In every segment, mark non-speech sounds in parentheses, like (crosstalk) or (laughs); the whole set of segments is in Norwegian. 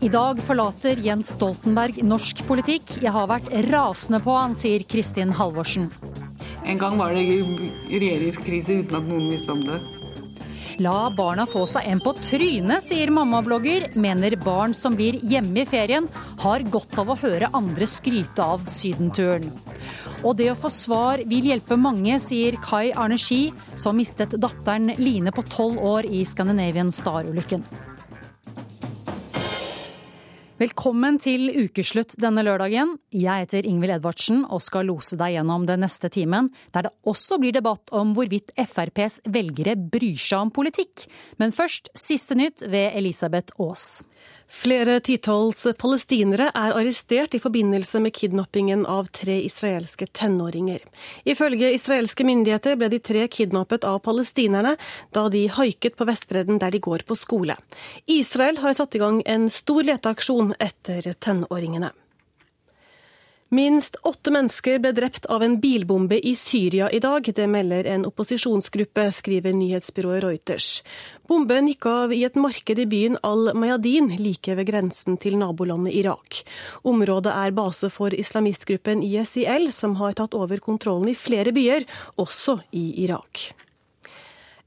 I dag forlater Jens Stoltenberg norsk politikk. Jeg har vært rasende på han, sier Kristin Halvorsen. En gang var det regjeringskrise uten at noen visste om det. La barna få seg en på trynet, sier mammablogger. Mener barn som blir hjemme i ferien, har godt av å høre andre skryte av sydenturen. Og det å få svar vil hjelpe mange, sier Kai Arne Ski, som mistet datteren Line på tolv år i Scandinavian Star-ulykken. Velkommen til ukeslutt denne lørdagen. Jeg heter Ingvild Edvardsen og skal lose deg gjennom den neste timen, der det også blir debatt om hvorvidt FrPs velgere bryr seg om politikk. Men først siste nytt ved Elisabeth Aas. Flere titalls palestinere er arrestert i forbindelse med kidnappingen av tre israelske tenåringer. Ifølge israelske myndigheter ble de tre kidnappet av palestinerne da de haiket på Vestbredden der de går på skole. Israel har satt i gang en stor leteaksjon etter tenåringene. Minst åtte mennesker ble drept av en bilbombe i Syria i dag. Det melder en opposisjonsgruppe, skriver nyhetsbyrået Reuters. Bomben gikk av i et marked i byen Al-Mayadin, like ved grensen til nabolandet Irak. Området er base for islamistgruppen ISIL, som har tatt over kontrollen i flere byer, også i Irak.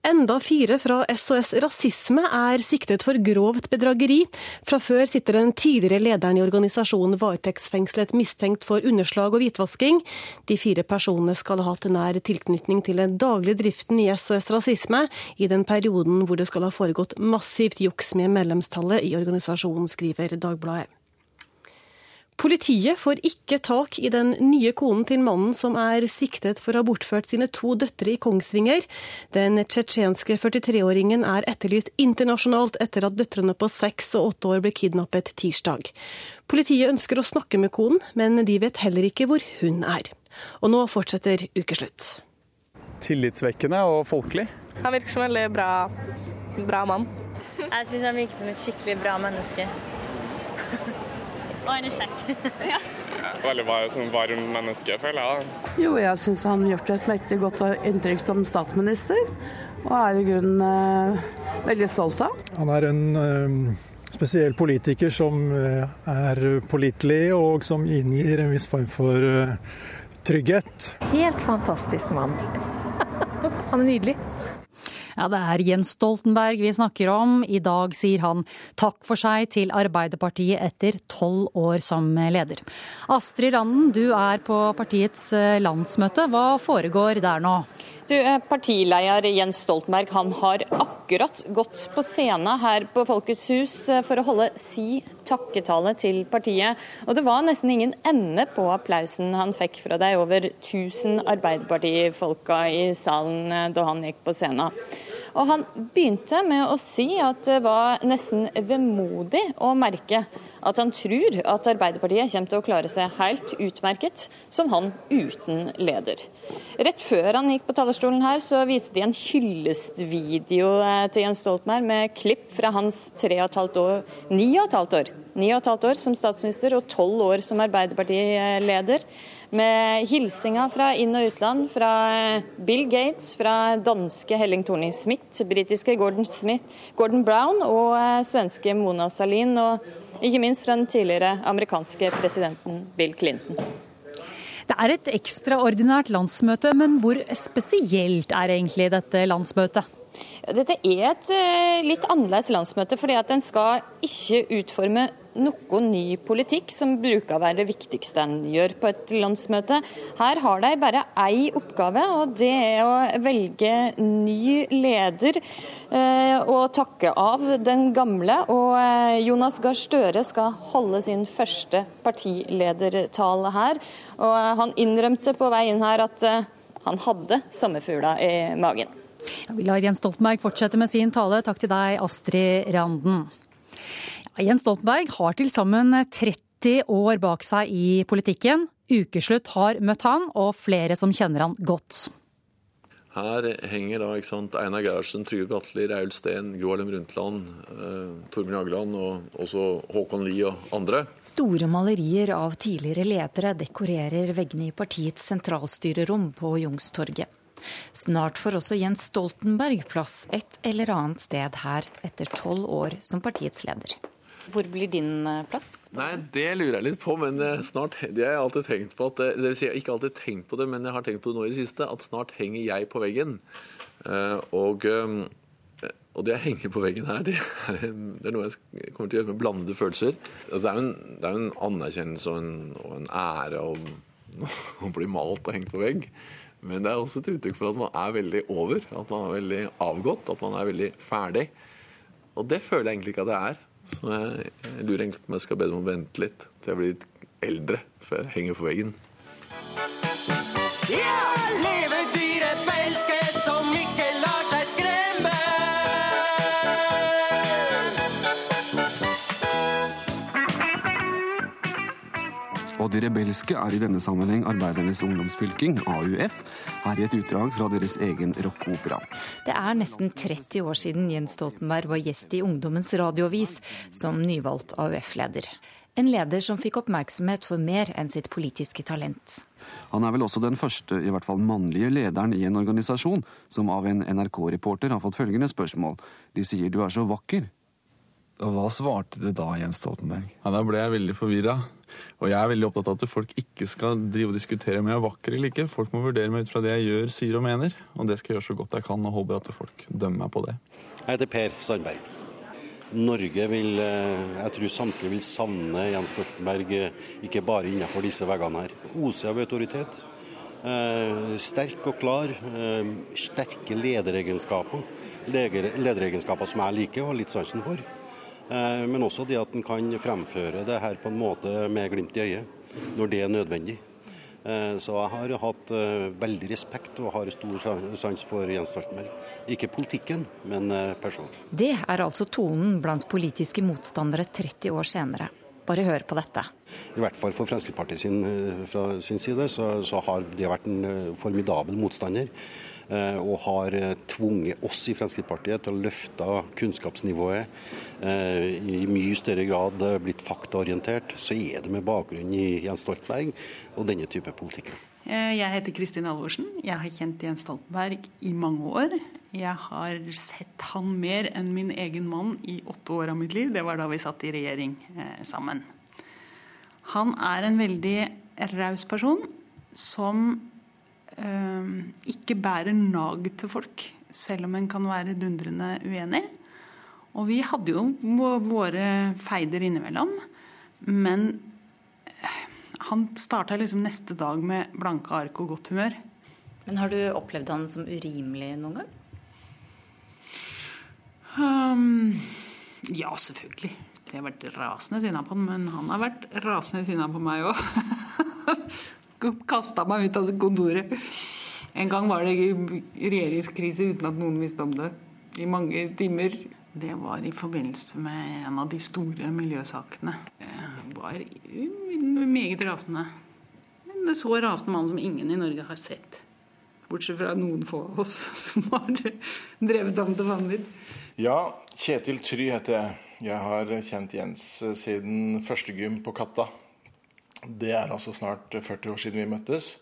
Enda fire fra SOS Rasisme er siktet for grovt bedrageri. Fra før sitter den tidligere lederen i organisasjonen varetektsfengslet mistenkt for underslag og hvitvasking. De fire personene skal ha hatt nær tilknytning til den daglige driften i SOS Rasisme i den perioden hvor det skal ha foregått massivt juks med medlemstallet i organisasjonen, skriver Dagbladet. Politiet får ikke tak i den nye konen til mannen som er siktet for å ha bortført sine to døtre i Kongsvinger. Den tsjetsjenske 43-åringen er etterlyst internasjonalt etter at døtrene på seks og åtte år ble kidnappet tirsdag. Politiet ønsker å snakke med konen, men de vet heller ikke hvor hun er. Og nå fortsetter ukeslutt. Tillitsvekkende og folkelig. Han virker som en veldig bra, bra mann. Jeg syns han virker som et skikkelig bra menneske. Og han er kjekk. ja. Veldig sånn varm menneske, føler jeg. Jo, jeg syns han har gjort et veldig godt inntrykk som statsminister, og er i grunnen eh, veldig stolt av. Han er en eh, spesiell politiker som uh, er pålitelig, og som inngir en viss form for trygghet. Helt fantastisk mann. (laughs) han er nydelig. Ja, det er Jens Stoltenberg vi snakker om. I dag sier han takk for seg til Arbeiderpartiet etter tolv år som leder. Astrid Randen, du er på partiets eh, landsmøte. Hva foregår der nå? Du, eh, Partileder Jens Stoltenberg han har akkurat gått på scenen her på Folkets hus eh, for å holde si takketale til partiet. Og det var nesten ingen ende på applausen han fikk fra de over 1000 Arbeiderpartifolka i salen da han gikk på scenen. Og Han begynte med å si at det var nesten vemodig å merke at han tror at Arbeiderpartiet kommer til å klare seg helt utmerket som han uten leder. Rett før han gikk på talerstolen her, så viste de en hyllestvideo eh, til Jens Stoltenberg med klipp fra hans tre og et halvt år, ni og et halvt år, ni og et halvt år som statsminister og tolv år som Arbeiderpartileder med hilsinger fra inn- og utland, fra eh, Bill Gates, fra danske Helling Thorning-Smith, britiske Gordon, Smith, Gordon Brown og eh, svenske Mona Salin, og ikke minst fra den tidligere amerikanske presidenten Bill Clinton. Det er et ekstraordinært landsmøte, men hvor spesielt er egentlig dette landsmøtet? Dette er et eh, litt annerledes landsmøte, fordi at en skal ikke utforme noe ny politikk, som bruker å være det viktigste en gjør på et landsmøte. Her har de bare én oppgave, og det er å velge ny leder eh, og takke av den gamle. Og eh, Jonas Gahr Støre skal holde sin første partiledertale her. Og eh, han innrømte på vei inn her at han hadde sommerfugler i magen. vi lar Jens Stoltenberg fortsette med sin tale. Takk til deg, Astrid Randen. Jens Stoltenberg har til sammen 30 30 år bak seg i politikken. Ukeslutt har møtt han, og flere som kjenner han godt. Her henger da ikke sant, Einar Gerhardsen, Trygve Bratteli, Raul Steen, Gro Harlem Brundtland, eh, Torbjørn Jagland og også Håkon Lie og andre. Store malerier av tidligere ledere dekorerer veggene i partiets sentralstyrerom på Jungstorget. Snart får også Jens Stoltenberg plass et eller annet sted her, etter tolv år som partiets leder. Hvor blir din eh, plass? Nei, Det lurer jeg litt på, men eh, snart Det har jeg alltid tenkt på at det vil si, Jeg har ikke alltid tenkt på det, men jeg har tenkt på det nå i det siste, at snart henger jeg på veggen. Eh, og, og det jeg henger på veggen her, det er, det er noe jeg kommer til å gjøre med blandede følelser. Altså, det, er en, det er en anerkjennelse og en, og en ære å, (laughs) å bli malt og hengt på vegg. Men det er også et uttrykk for at man er veldig over, at man er veldig avgått, at man er veldig ferdig. Og det føler jeg egentlig ikke at jeg er. Så jeg, jeg lurer egentlig på om jeg skal be dem om å vente litt til jeg blir litt eldre, før jeg henger på veggen. Ja, leve dyret de rebelske er i denne sammenheng Arbeidernes ungdomsfylking, AUF, her i et utdrag fra deres egen rockeopera. Det er nesten 30 år siden Jens Stoltenberg var gjest i Ungdommens radioavis som nyvalgt AUF-leder. En leder som fikk oppmerksomhet for mer enn sitt politiske talent. Han er vel også den første, i hvert fall mannlige, lederen i en organisasjon som av en NRK-reporter har fått følgende spørsmål. De sier du er så vakker. Og hva svarte du da, Jens Stoltenberg? Ja, Da ble jeg veldig forvirra. Og jeg er veldig opptatt av at folk ikke skal drive og diskutere om jeg er vakker eller ikke. Folk må vurdere meg ut fra det jeg gjør, sier og mener. Og det skal jeg gjøre så godt jeg kan, og håper at folk dømmer meg på det. Jeg heter Per Sandberg. Norge vil, jeg tror samtlige vil savne Jens Stoltenberg, ikke bare innenfor disse veggene her. Oser av autoritet. Sterk og klar. Sterke lederegenskaper. Lederegenskaper som jeg liker og har litt sansen for. Men også det at en kan fremføre det her på en måte med glimt i øyet, når det er nødvendig. Så jeg har hatt veldig respekt og har stor sans for Jens Stoltenberg. Ikke politikken, men personen. Det er altså tonen blant politiske motstandere 30 år senere. Bare hør på dette. I hvert fall for Fremskrittspartiet sin, fra sin side så, så har det vært en formidabel motstander og har tvunget oss i Fremskrittspartiet til å løfte kunnskapsnivået i mye større grad blitt faktaorientert, så er det med bakgrunn i Jens Stoltenberg og denne type politikere. Jeg heter Kristin Alvorsen. Jeg har kjent Jens Stoltenberg i mange år. Jeg har sett han mer enn min egen mann i åtte år av mitt liv. Det var da vi satt i regjering sammen. Han er en veldig raus person som ikke bærer nag til folk, selv om en kan være dundrende uenig. Og vi hadde jo våre feider innimellom, men han starta liksom neste dag med blanke ark og godt humør. Men har du opplevd han som urimelig noen gang? Um, ja, selvfølgelig. Jeg har vært rasende sinna på han, men han har vært rasende sinna på meg òg. (laughs) Kasta meg ut av kontoret. En gang var det regjeringskrise uten at noen visste om det. I mange timer. Det var i forbindelse med en av de store miljøsakene. Jeg var meget rasende. En så rasende mann som ingen i Norge har sett. Bortsett fra noen få av oss (laughs) som har drevet ham til vanvidd. Ja, Kjetil Try heter jeg. Jeg har kjent Jens siden første gym på Katta. Det er altså snart 40 år siden vi møttes.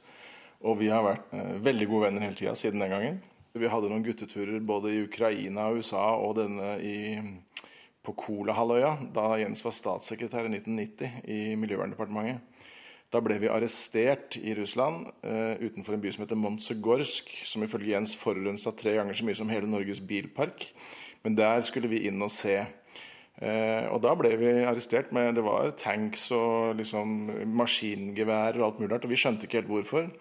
Og vi har vært veldig gode venner hele tida siden den gangen. Vi hadde noen gutteturer både i Ukraina og USA og denne i, på Kolahalvøya, da Jens var statssekretær i 1990 i Miljøverndepartementet. Da ble vi arrestert i Russland uh, utenfor en by som heter Montsegorsk, som ifølge Jens forurensa tre ganger så mye som hele Norges bilpark. Men der skulle vi inn og se. Uh, og da ble vi arrestert med det var tanks og liksom maskingevær og alt mulig rart. Og vi skjønte ikke helt hvorfor.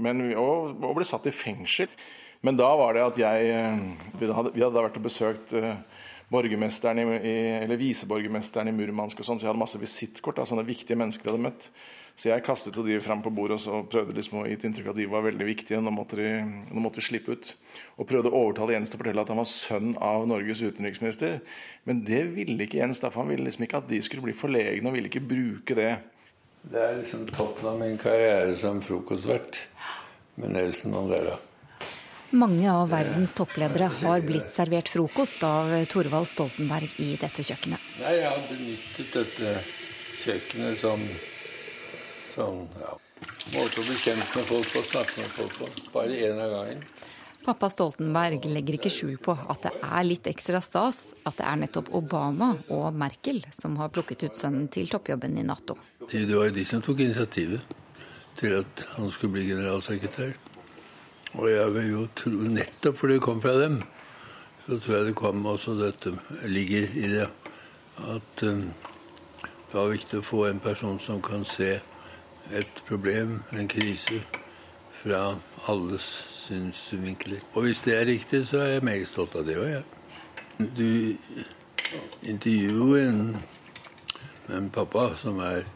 Men og, og ble satt i fengsel. Men da var det at jeg Vi hadde, vi hadde vært og besøkt uh, borgermesteren i, eller viseborgermesteren i Murmansk og sånn, så jeg hadde masse visittkort av sånne viktige mennesker vi hadde møtt. Så jeg kastet jo de fram på bordet og så prøvde liksom å gi inntrykk av at de var veldig viktige. Nå måtte, de, nå måtte de slippe ut. Og prøvde å overtale Jens til å fortelle at han var sønn av Norges utenriksminister. Men det ville ikke Jens. Derfor han ville liksom ikke at de skulle bli forlegne og ville ikke bruke det. Det er liksom toppen av min karriere som frokostvert med Nelson Mandela. Mange av verdens toppledere har blitt servert frokost av Thorvald Stoltenberg i dette kjøkkenet. Nei, jeg har benyttet dette kjøkkenet som sånn ja, måte å bli kjent med folk og snakke med folk på. Bare én av gangen. Pappa Stoltenberg legger ikke skjul på at det er litt ekstra stas at det er nettopp Obama og Merkel som har plukket ut sønnen til toppjobben i Nato. Det var jo de som tok initiativet til at han skulle bli generalsekretær. Og jeg vil jo tro, nettopp fordi det kom fra dem, så tror jeg det kom også dette ligger i det. At um, det var viktig å få en person som kan se et problem, en krise, fra alles synsvinkler. Og hvis det er riktig, så er jeg meget stolt av det òg, jeg. Ja. Du intervjuer en, en pappa som er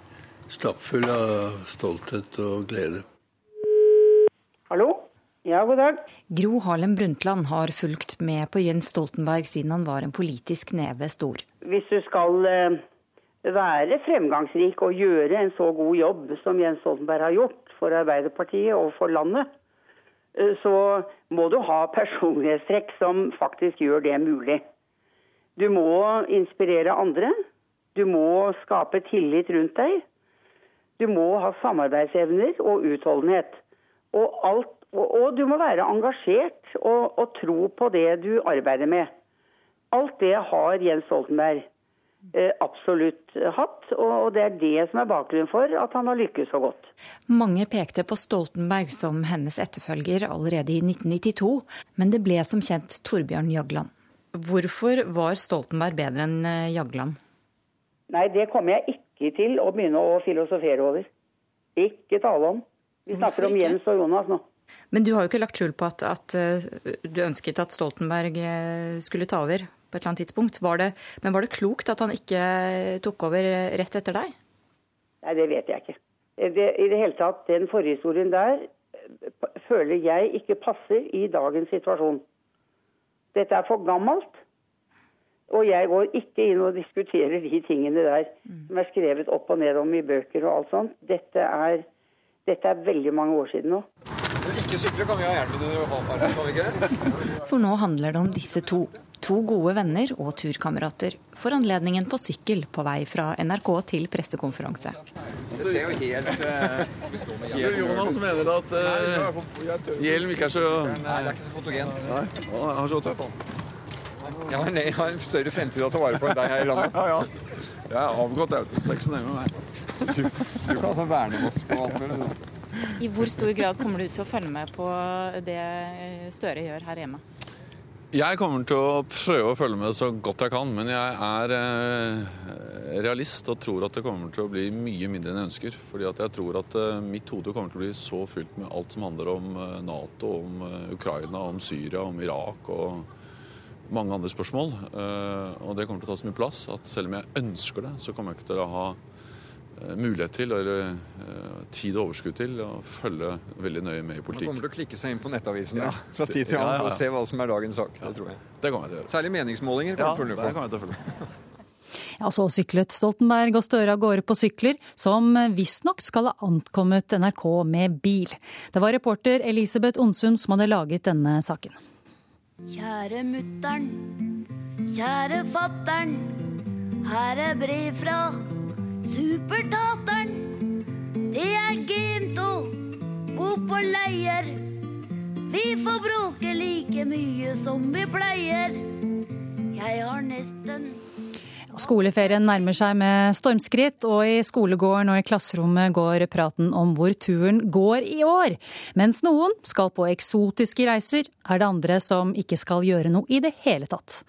stappfull av stolthet og glede. Hallo? Ja, god dag. Gro Harlem Brundtland har fulgt med på Jens Stoltenberg siden han var en politisk neve stor. Hvis du skal eh, være fremgangsrik og gjøre en så god jobb som Jens Stoltenberg har gjort for Arbeiderpartiet og for landet, eh, så må du ha personlighetstrekk som faktisk gjør det mulig. Du må inspirere andre. Du må skape tillit rundt deg. Du må ha samarbeidsevner og utholdenhet. Og, alt, og, og du må være engasjert og, og, tro på det du arbeider med. Alt det har Jens Stoltenberg absolutt hatt, og det er det som er bakgrunnen for at han har lykkes så godt. Mange pekte på Stoltenberg som hennes etterfølger allerede i 1992, men det ble som kjent Torbjørn Jagland. Hvorfor var Stoltenberg bedre enn eh, Jagland? Nei, det kommer jeg ikke til å begynne å filosofere over. Ikke tale om. Vi snakker om Jens og Jonas nå. Men du har jo ikke lagt skjul på at, at, eh, du ønsket at Stoltenberg eh, skulle ta over på et eller annet tidspunkt. Var det, men var det klokt at han ikke tok over rett etter deg? Nei, det vet jeg ikke. Det, I det hele tatt, den forhistorien der føler jeg ikke passer i dagens situasjon. Dette er for gammelt. Og jeg går ikke inn og diskuterer de tingene der som er skrevet opp og ned om i bøker og alt sånt. Dette er, dette er veldig mange år siden nå. Ikke sykle kan vi ha hjelm under kan vi ikke det? For nå handler det om disse to. To gode venner og turkamerater får anledningen på sykkel på vei fra NRK til pressekonferanse. Det ser jo helt uh, Jeg tror Jonas mener at uh, hjelm ikke er så Nei, det er ikke så fotogent. Nei, han er så tøff. Jeg har en større fremtid å ta vare på enn deg her i landet. (laughs) Ja, ja. Jeg er avgått, autosexen hjemme med meg. Du, du kan altså verne oss på alt mulig. I hvor stor grad kommer du til å følge med på det Støre gjør her hjemme? Jeg kommer til å prøve å følge med så godt jeg kan, men jeg er eh, realist og tror at det kommer til å bli mye mindre enn jeg ønsker. Fordi at jeg tror at eh, mitt hode kommer til å bli så fylt med alt som handler om eh, Nato, om Ukraina, om Syria, om Irak og mange andre spørsmål. Og det kommer til å ta så mye plass at selv om jeg ønsker det, så kommer jeg ikke til å ha mulighet til, eller eh, tid og overskudd til, å følge veldig nøye med i Man politikk. kommer til å klikke seg inn på nettavisene Ja. fra tid til Ja, annen ja, for å se hva som er dagens sak. Det tror jeg. Det kommer jeg til å gjøre. Særlig meningsmålinger. Ja, kommer du til å det kommer jeg til å følge med. (laughs) Ja, Så syklet Stoltenberg og Støre av gårde på sykler, som visstnok skal ha ankommet NRK med bil. Det var reporter Elisabeth Onsum som hadde laget denne saken. Kjære mutter'n, kjære fatter'n. Her er brev fra supertateren. Det er Gimto. bo på leier. Vi får bråke like mye som vi pleier. Jeg har nesten Skoleferien nærmer seg med stormskritt, og i skolegården og i klasserommet går praten om hvor turen går i år. Mens noen skal på eksotiske reiser, er det andre som ikke skal gjøre noe i det hele tatt.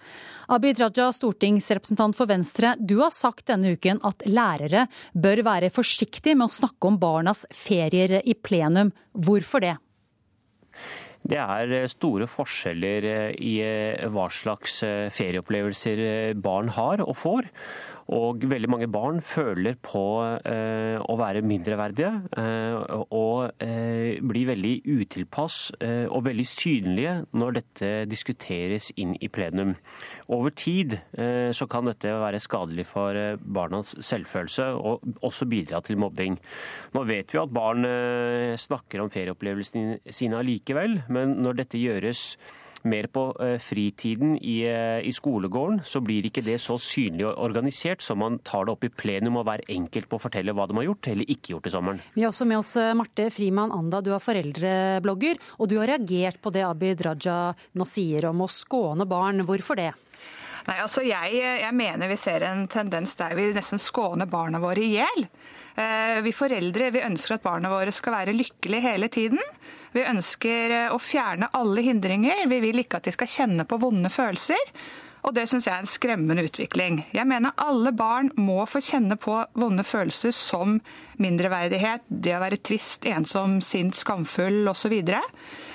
Abid Raja, stortingsrepresentant for Venstre, du har sagt denne uken at lærere bør være forsiktige med å snakke om barnas ferier i plenum. Hvorfor det? Det er store forskjeller i hva slags ferieopplevelser barn har og får. Og veldig mange barn føler på eh, å være mindreverdige eh, og eh, blir veldig utilpass eh, og veldig synlige når dette diskuteres inn i plenum. Over tid eh, så kan dette være skadelig for eh, barnas selvfølelse og også bidra til mobbing. Nå vet vi at barn snakker om ferieopplevelsene sine allikevel, men når dette gjøres mer på eh, fritiden i, eh, i, skolegården, så blir ikke det så synlig og organisert som man tar det opp i plenum og hver enkelt må fortelle hva de har gjort eller ikke gjort i sommeren. Vi har også med oss eh, Marte Frimann Anda, du er foreldreblogger, og du har reagert på det Abid Raja nå sier om å skåne barn. Hvorfor det? Nei, altså jeg, jeg, mener vi ser en tendens der vi nesten skåner barna våre i hjel. Vi foreldre vi ønsker at barna våre skal være lykkelige hele tiden. Vi ønsker eh, å fjerne alle hindringer. Vi vil ikke at de skal kjenne på vonde følelser. Og det syns jeg er en skremmende utvikling. Jeg mener alle barn må få kjenne på vonde følelser som mindreverdighet, det å være trist, ensom, sint, skamfull osv.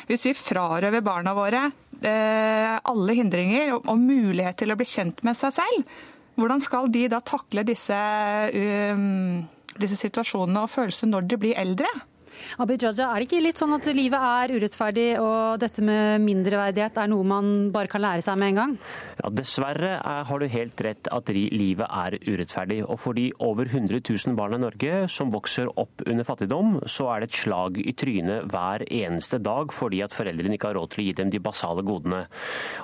Hvis vi frarøver barna våre eh, alle hindringer og, og mulighet til å bli kjent med seg selv, hvordan skal de da takle disse, um, disse situasjonene og følelsene når de blir eldre? Abid Jaja, er det ikke litt sånn at livet er urettferdig, og dette med mindreverdighet er noe man bare kan lære seg med en gang? Ja, Dessverre er, har du helt rett at livet er urettferdig. Og for de over 100 000 barna i Norge som vokser opp under fattigdom, så er det et slag i trynet hver eneste dag fordi at foreldrene ikke har råd til å gi dem de basale godene.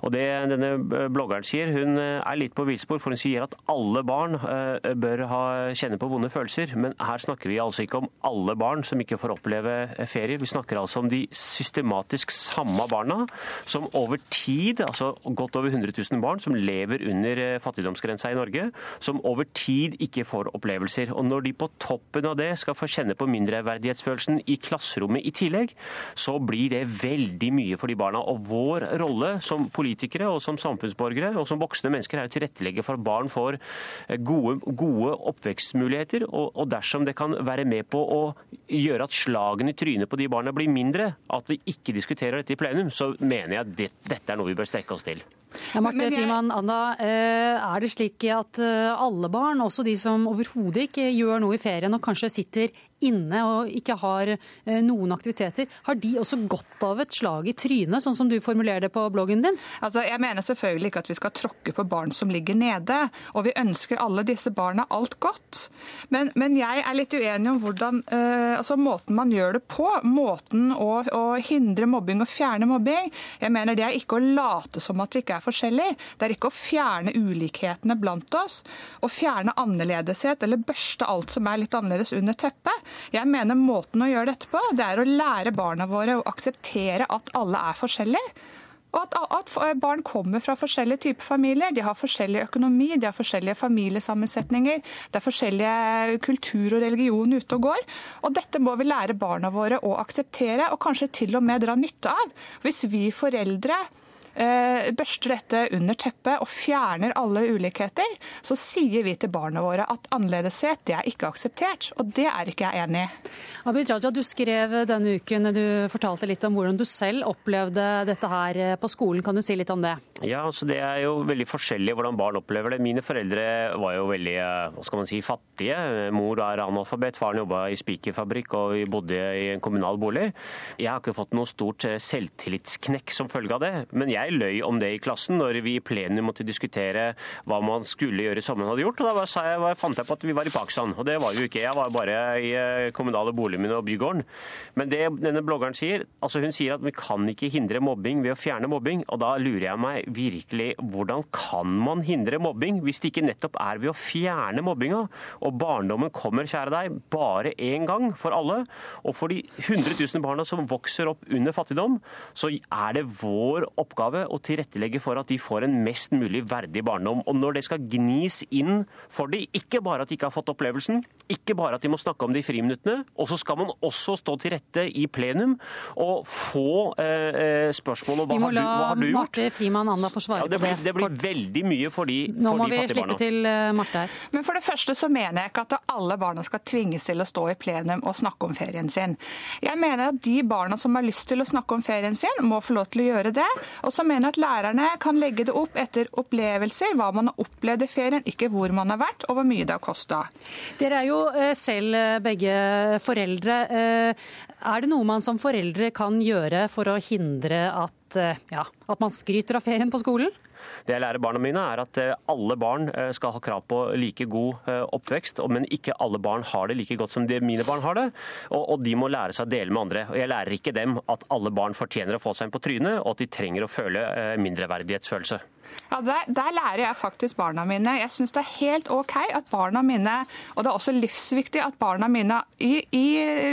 Og det denne bloggeren sier, hun er litt på villspor, for hun sier at alle barn eh, bør ha, kjenne på vonde følelser. Men her snakker vi altså ikke om alle barn som ikke får oppleve oppleve ferie. Vi snakker altså om de systematisk samme barna som over tid, altså godt over 100 000 barn som lever under eh, fattigdomsgrensa i Norge, som over tid ikke får opplevelser. Og når de på toppen av det skal få kjenne på mindreverdighetsfølelsen i klasserommet i tillegg, så blir det veldig mye for de barna. Og vår rolle som politikere og som samfunnsborgere og som voksne mennesker er å tilrettelegge for at barn får eh, gode, gode oppvekstmuligheter. Og, og dersom det kan være med på å gjøre at slag slagene i trynet på de barna blir mindre, at vi ikke diskuterer dette i plenum, så mener jeg at det, dette er noe vi bør strekke oss til. Ja, Marte Frimann, Anna, eh, er det slik at eh, alle barn, også de som overhodet ikke gjør noe i ferien og kanskje sitter inne og ikke har eh, noen aktiviteter, har de også godt av et slag i trynet, sånn som du formulerer det på bloggen din? Altså, jeg mener selvfølgelig ikke at vi skal tråkke på barn som ligger nede, og vi ønsker alle disse barna alt godt. Men, men jeg er litt uenig om hvordan, uh, altså måten man gjør det på, måten å, å, hindre mobbing og fjerne mobbing. Jeg mener Det er ikke å late som at vi ikke er forskjellige. Det er ikke å fjerne ulikhetene blant oss. Å fjerne annerledeshet eller børste alt som er litt annerledes under teppet. Jeg mener måten å gjøre dette på, det er å lære barna våre å akseptere at alle er forskjellige. Og at, at, barn kommer fra forskjellige typer familier. De har forskjellig økonomi, de har forskjellige familiesammensetninger. Det er forskjellige kultur og religion ute og går. Og dette må vi lære barna våre å akseptere, og kanskje til og med dra nytte av. Hvis vi foreldre børster dette under teppet og fjerner alle ulikheter, så sier vi til barna våre at annerledeshet det er ikke akseptert. Og det er ikke jeg enig i. Abid Raja, du skrev denne uken, du fortalte litt om hvordan du selv opplevde dette her eh, på skolen. Kan du si litt om det? Ja, altså Det er jo veldig forskjellig hvordan barn opplever det. Mine foreldre var jo veldig eh, hva skal man si, fattige. Mor er analfabet, faren jobba i spikerfabrikk og vi bodde i en kommunal bolig. Jeg har ikke fått noe stort selvtillitsknekk som følge av det. men jeg jeg løy om det i klassen når vi i plenum måtte diskutere hva man skulle gjøre som man hadde gjort. og Da sa jeg, fant jeg på at vi var i Pakistan, og det var jo ikke. Jeg var bare i eh, kommunale boligen min og bygården. Men det denne bloggeren sier, altså hun sier at vi kan ikke hindre mobbing ved å fjerne mobbing. Og da lurer jeg meg virkelig, hvordan kan man hindre mobbing hvis det ikke nettopp er ved å fjerne mobbinga? Og barndommen kommer, kjære deg, bare én gang for alle. Og for de 100 000 barna som vokser opp under fattigdom, så er det vår oppgave oppgave å tilrettelegge for at de får en mest mulig verdig barndom. Og når det skal gnis inn for de, ikke bare at de ikke har fått opplevelsen, ikke bare at de må snakke om det i friminuttene, og så skal man også stå til rette i plenum og få eh, spørsmål om hva har, du, hva har du gjort? Vi må la Marte Frimann Anda få svare ja, det blir, på det. Det blir veldig mye for de, Nå for må de vi slippe barna. til eh, Marte her. Men for det første så mener jeg ikke at alle barna skal tvinges til å stå i plenum og snakke om ferien sin. Jeg mener at de barna som har lyst til å snakke om ferien sin, må få lov til å gjøre det. Og så mener at lærerne kan legge det opp etter opplevelser, hva man har opplevd i ferien, ikke hvor man har vært og hvor mye det har kosta. Dere er jo eh, selv eh, begge foreldre. Eh, Er det noe man som foreldre kan gjøre for å hindre at, ja, at man skryter av ferien på skolen? Det jeg lærer barna mine, er at eh, alle barn eh, skal ha krav på like god eh, oppvekst, men ikke alle barn har det like godt som mine barn har det. Og, de må lære seg å dele med andre. Og jeg lærer ikke dem at alle barn fortjener å få seg en på trynet, og at de trenger å føle mindreverdighetsfølelse. Ja, der, der lærer jeg faktisk barna mine. Jeg syns det er helt OK at barna mine, og det er også livsviktig at barna mine i, i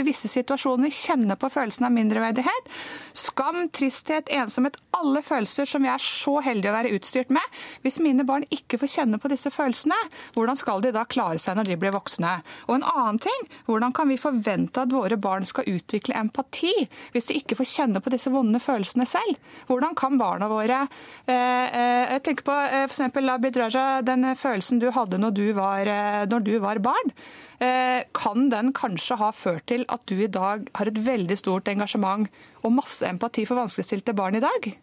visse situasjoner kjenner på følelsen av mindreverdighet. Skam, tristhet, ensomhet, alle følelser som jeg er så heldig å være utstyrt med. Hvis mine barn ikke får kjenne på disse følelsene, hvordan skal de da klare seg når de blir voksne? Og en annen ting, hvordan kan vi forvente at våre barn skal utvikle empati hvis de ikke får kjenne på disse vonde følelsene selv? Hvordan kan barna våre eh, eh, jeg tenker på eh, eksempel, Abid Raja, den følelsen du hadde når du var, når du var barn. Kan den kanskje ha ført til at du i dag har et veldig stort engasjement og masse empati for vanskeligstilte barn i dag?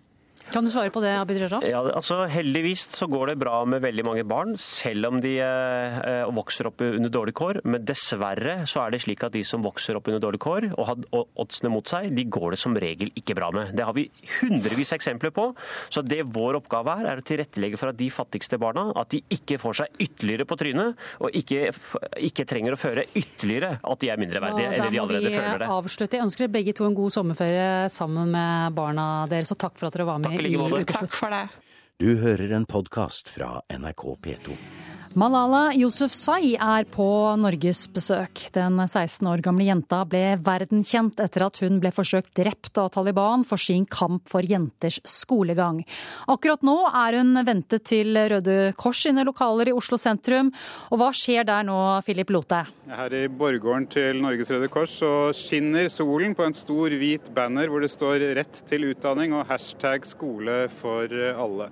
Kan du svare på det, Abid Raja? Ja, altså Heldigvis så går det bra med veldig mange barn, selv om de eh, vokser opp under dårlige kår. Men dessverre så er det slik at de som vokser opp under dårlige kår og har oddsene mot seg, de går det som regel ikke bra med. Det har vi hundrevis av eksempler på. Så det vår oppgave er, er å tilrettelegge for at de fattigste barna at de ikke får seg ytterligere på trynet, og ikke, ikke trenger å føre ytterligere at de er mindreverdige, Ja, eller de allerede føler Da må det. vi avslutte. Jeg ønsker dere begge to en god sommerferie sammen med barna deres, og takk for at dere var med i måte. Takk for det. Du hører en podkast fra NRK P2. Malala Yousufzai er på Norges besøk. Den 16 år gamle jenta ble verdenkjent etter at hun ble forsøkt drept av Taliban for sin kamp for jenters skolegang. Akkurat nå er hun ventet til Røde Kors sine lokaler i Oslo sentrum. Og hva skjer der nå, Philip Lote? Her i borggården til Norges Røde Kors så skinner solen på en stor hvit banner hvor det står 'rett til utdanning' og hashtag 'skole for alle'.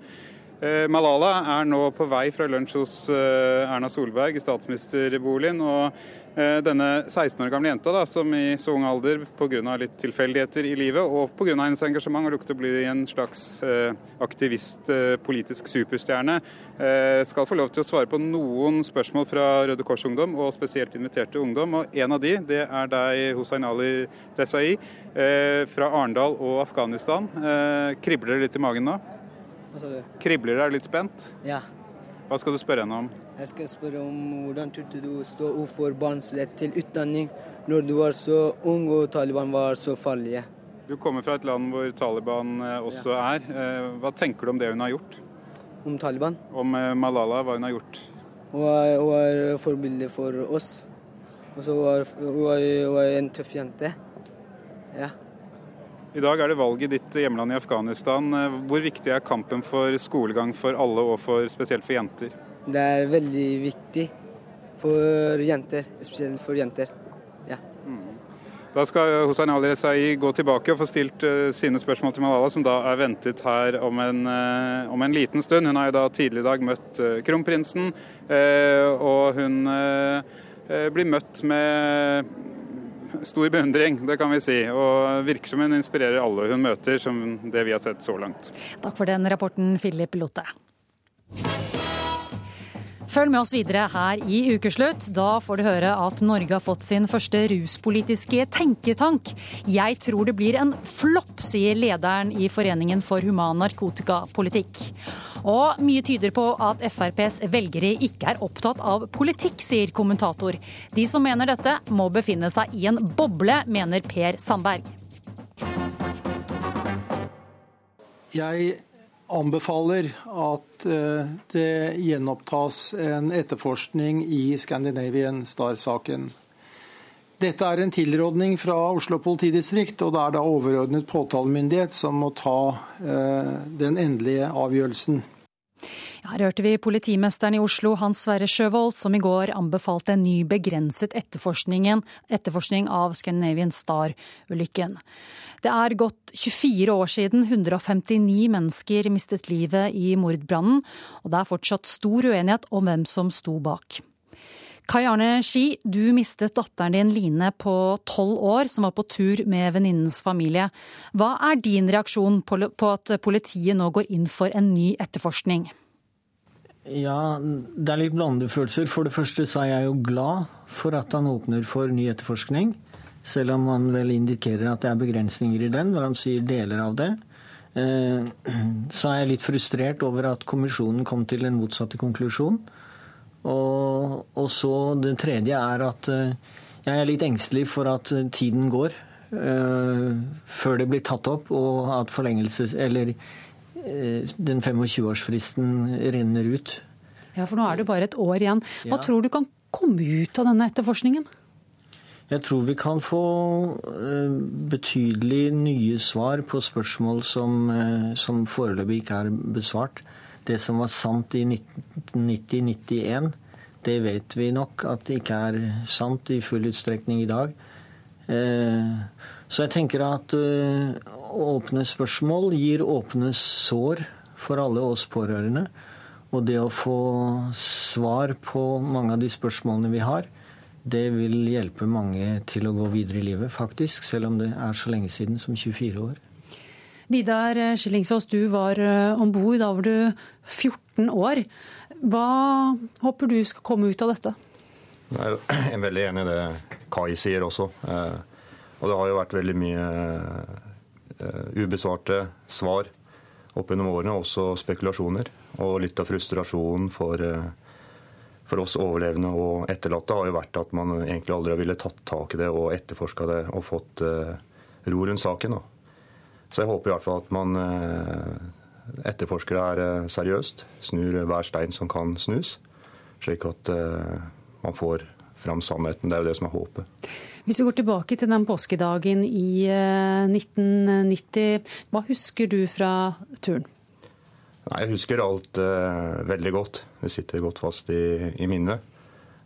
Eh, Malala er nå på vei fra lunsj hos eh, Erna Solberg i statsministerboligen. og eh, denne 16 år gamle jenta, da, som i så ung alder pga. litt tilfeldigheter i livet og pga. hennes engasjement har lukket å bli en slags aktivist, politisk superstjerne, skal få lov til å svare på noen spørsmål fra Røde Kors Ungdom, og spesielt inviterte ungdom. og En av de det er deg, Hussein Ali Rezai, fra Arendal og Afghanistan. Kribler det litt i magen nå? Hva sa du? Kribler det? Er litt spent? Ja. Hva skal du spørre henne om? Jeg skal spørre om hvordan turte du å stå opp for barns rett til utdanning når du var så ung og Taliban var så farlige? Du kommer fra et land hvor Taliban også også er. Eh, Hva tenker du om det hun har gjort? Om Taliban? Om eh, Malala, hva hun har gjort? Hun var, hun er forbilde for oss. Og så var hun var, hun var en tøff jente. Ja. I dag er det valg i ditt hjemland i Afghanistan. Hvor viktig er kampen for skolegang for alle, og for, spesielt for jenter? Det er veldig viktig for jenter, spesielt for jenter. Ja. Da skal Hussein Ali Rezai gå tilbake og få stilt eh, sine spørsmål til Malala, som da er ventet her om en, eh, om en liten stund. Hun har jo da tidligere i dag møtt eh, kronprinsen, og hun blir møtt med stor beundring, det kan vi si. Og virker som hun inspirerer alle hun møter, som det vi har sett så langt. Takk for den rapporten, Philip Lotte. Følg med oss videre her i Ukeslutt. Da får du høre at Norge har fått sin første ruspolitiske tenketank. Jeg tror det blir en flopp, sier lederen i Foreningen for human narkotikapolitikk. Og mye tyder på at FrPs velgere ikke er opptatt av politikk, sier kommentator. De som mener dette, må befinne seg i en boble, mener Per Sandberg. Jeg anbefaler at eh, det gjenopptas en etterforskning i Scandinavian Star-saken. Dette er en tilrådning fra Oslo politidistrikt, og det er da overordnet påtalemyndighet som må ta eh, den endelige avgjørelsen. Her hørte vi politimesteren i Oslo, Hans Sverre Sjøvold, som i går anbefalte en ny begrenset etterforskning av Scandinavian Star-ulykken. Det er gått 24 år siden 159 mennesker mistet livet i mordbrannen, og det er fortsatt stor uenighet om hvem som sto bak. Kai Arne Ski, du mistet datteren din Line på tolv år, som var på tur med venninnens familie. Hva er din reaksjon på at politiet nå går inn for en ny etterforskning? Ja, det er litt blandede følelser. For det første så er jeg jo glad for at han åpner for ny etterforskning. Selv om han vel indikerer at det er begrensninger i den, når han sier deler av det. Eh, så er jeg litt frustrert over at kommisjonen kom til en motsatte konklusjon. Og, og, så det tredje er at eh, jeg er litt engstelig for at eh, tiden går uh, før det blir tatt opp, og at forlengelses... Eller den 25-årsfristen renner ut. Ja, for nå er det bare et år igjen. Hva ja. tror du kan komme ut av denne etterforskningen? Jeg tror vi kan få uh, betydelig nye svar på spørsmål som, som foreløpig ikke er besvart. Det som var sant i 1990-91, det vet vi nok at det ikke er sant i full utstrekning i dag. Eh, så jeg tenker at eh, åpne spørsmål gir åpne sår for alle oss pårørende. Og det å få svar på mange av de spørsmålene vi har, det vil hjelpe mange til å gå videre i livet, faktisk. Selv om det er så lenge siden som 24 år. Vidar Skillingsås, du var eh, om bord. Da var du 14 år. Hva håper du skal komme ut av dette? Jeg er veldig enig i det Kai sier også. Eh, og det har jo vært veldig mye eh, ubesvarte svar opp gjennom årene, også spekulasjoner. Og litt av frustrasjonen for, for oss overlevende og etterlatte har jo vært at man egentlig aldri ville tatt tak i det og etterforska det og fått ro rundt saken. da. Så jeg håper i hvert fall at man eh, etterforsker det her eh, seriøst. Snur hver stein som kan snus, slik at eh, man får fram sannheten. Det er jo det som er håpet. Hvis vi går tilbake til den påskedagen i 1990, hva husker du fra turen? Nei, Jeg husker alt uh, veldig godt. Det sitter godt fast i, i minnet.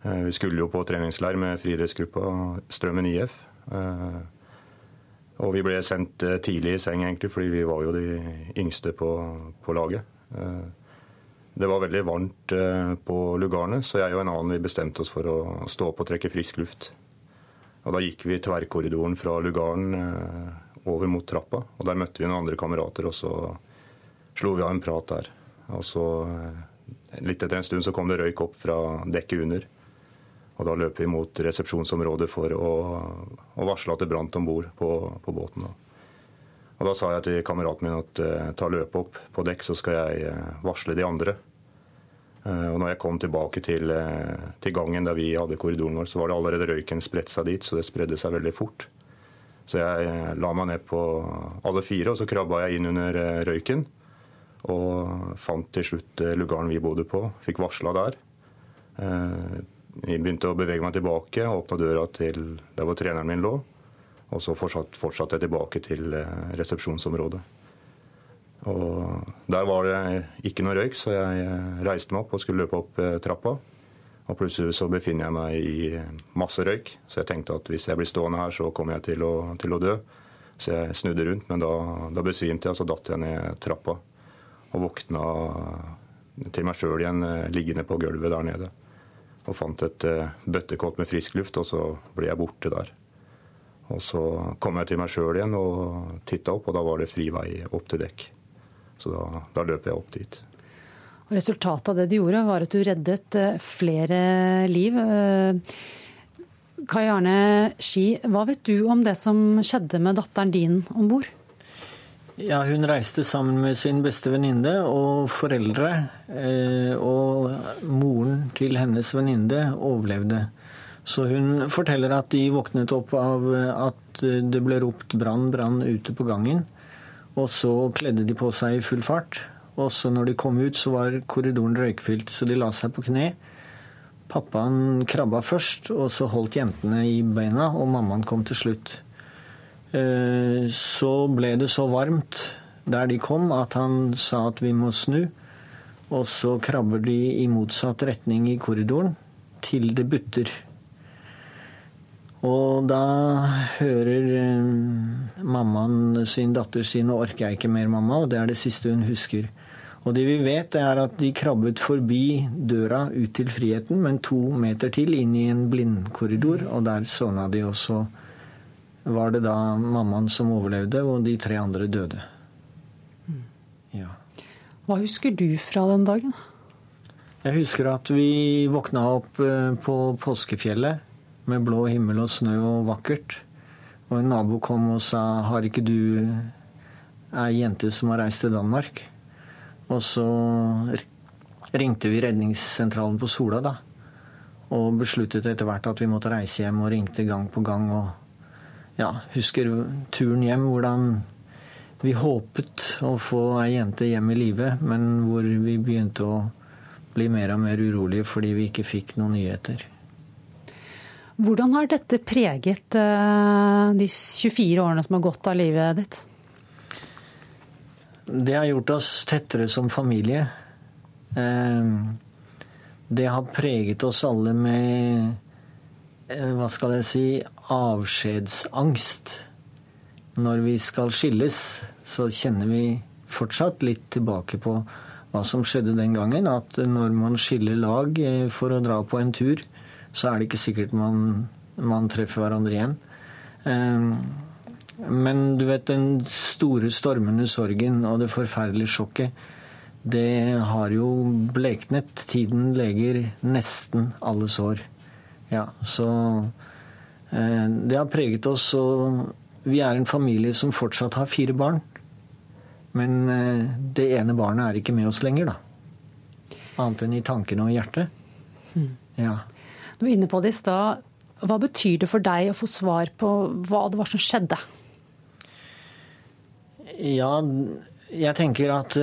Uh, vi skulle jo på treningsleir med friidrettsgruppa Strømmen IF. Uh, og vi ble sendt eh, tidlig i seng, egentlig, fordi vi var jo de yngste på, på laget. Eh, det var veldig varmt eh, på lugarene, så jeg og en annen vi bestemte oss for å stå opp og trekke frisk luft. Og Da gikk vi tverrkorridoren fra lugaren over mot trappa. og Der møtte vi noen andre kamerater, og så slo vi av en prat der. Og så, Litt etter en stund så kom det røyk opp fra dekket under. Og Da løp vi mot resepsjonsområdet for å, å varsle at det brant om bord på, på, båten. Og Da sa jeg til kameraten min at uh, ta løpet opp på dekk, så skal jeg uh, varsle de andre. Og når jeg kom tilbake til, til, gangen der vi hadde korridoren vår, så var det allerede røyken spredt seg dit, så det spredde seg veldig fort. Så jeg la meg ned på alle fire, og så krabba jeg inn under røyken. Og fant til slutt lugaren vi bodde på. Fikk varsla der. Jeg begynte å bevege meg tilbake, og åpna døra til der hvor treneren min lå. Og så fortsatte fortsatt jeg tilbake til eh, resepsjonsområdet. Og Der var det ikke noe røyk, så jeg eh, reiste meg opp og skulle løpe opp eh, trappa. Og plutselig så befinner jeg meg i masse røyk, så jeg tenkte at hvis jeg blir stående her, så kommer jeg til å, til å dø. Så jeg snudde rundt, men da, da besvimte jeg, og så datt jeg ned trappa. Og våkna til meg sjøl igjen liggende på gulvet der nede og fant et uh, bøttekott med frisk luft, og så ble jeg borte der. Og så kom jeg til meg sjøl igjen og titta opp, og da var det fri vei opp til dekk. Så da, da løp jeg opp dit. Og resultatet av det du gjorde, var at du reddet uh, flere liv. Kai Arne Ski, hva vet du om det som skjedde med datteren din om bord? Ja, Hun reiste sammen med sin beste venninne og foreldre. Eh, og moren til hennes venninne overlevde. Så hun forteller at de våknet opp av at det ble ropt 'brann, brann' ute på gangen. Og så kledde de på seg i full fart. Og så når de kom ut, så var korridoren røykfylt, så de la seg på kne Pappaen krabba først, og så holdt jentene i beina, og mammaen kom til slutt. Eh, så ble det så varmt der de kom at han sa at vi må snu. Og så krabber de i motsatt retning i korridoren til det butter. Og da hører eh, mammaen sin datter si 'nå orker jeg ikke mer, mamma', og det er det siste hun husker. Og det vi vet, er at de krabbet forbi døra ut til friheten, men to meter til inn i en blindkorridor, og der sovna de. Og så var det da mammaen som overlevde, og de tre andre døde. Ja. Hva husker du fra den dagen? Jeg husker at vi våkna opp eh, på påskefjellet med blå himmel og snø og vakkert. Og en nabo kom og sa 'Har ikke du ei jente som har reist til Danmark?' Og så ringte vi redningssentralen på Sola, da. Og besluttet etter hvert at vi måtte reise hjem, og ringte gang på gang. Og ja, husker turen hjem, hvordan vi håpet å få ei jente hjem i live, men hvor vi begynte å bli mer og mer urolige fordi vi ikke fikk noen nyheter. Hvordan har dette preget uh, de 24 årene som har gått av livet ditt? Det har gjort oss tettere som familie. Uh, det har preget oss alle med uh, hva skal jeg si avskjedsangst. Når vi skal skilles, så kjenner vi fortsatt litt tilbake på hva som skjedde den gangen. At når man skiller lag for å dra på en tur, så er det ikke sikkert man, man treffer hverandre igjen. Men du vet, den store stormende sorgen og det forferdelige sjokket, det har jo bleknet. Tiden leger nesten alle sår. Ja, så det har preget oss, og vi er en familie som fortsatt har fire barn. Men det ene barnet er ikke med oss lenger, da. Annet enn i tankene og hjertet. Ja. Du var inne på det i stad. Hva betyr det for deg å få svar på hva det var som skjedde? Ja, jeg tenker at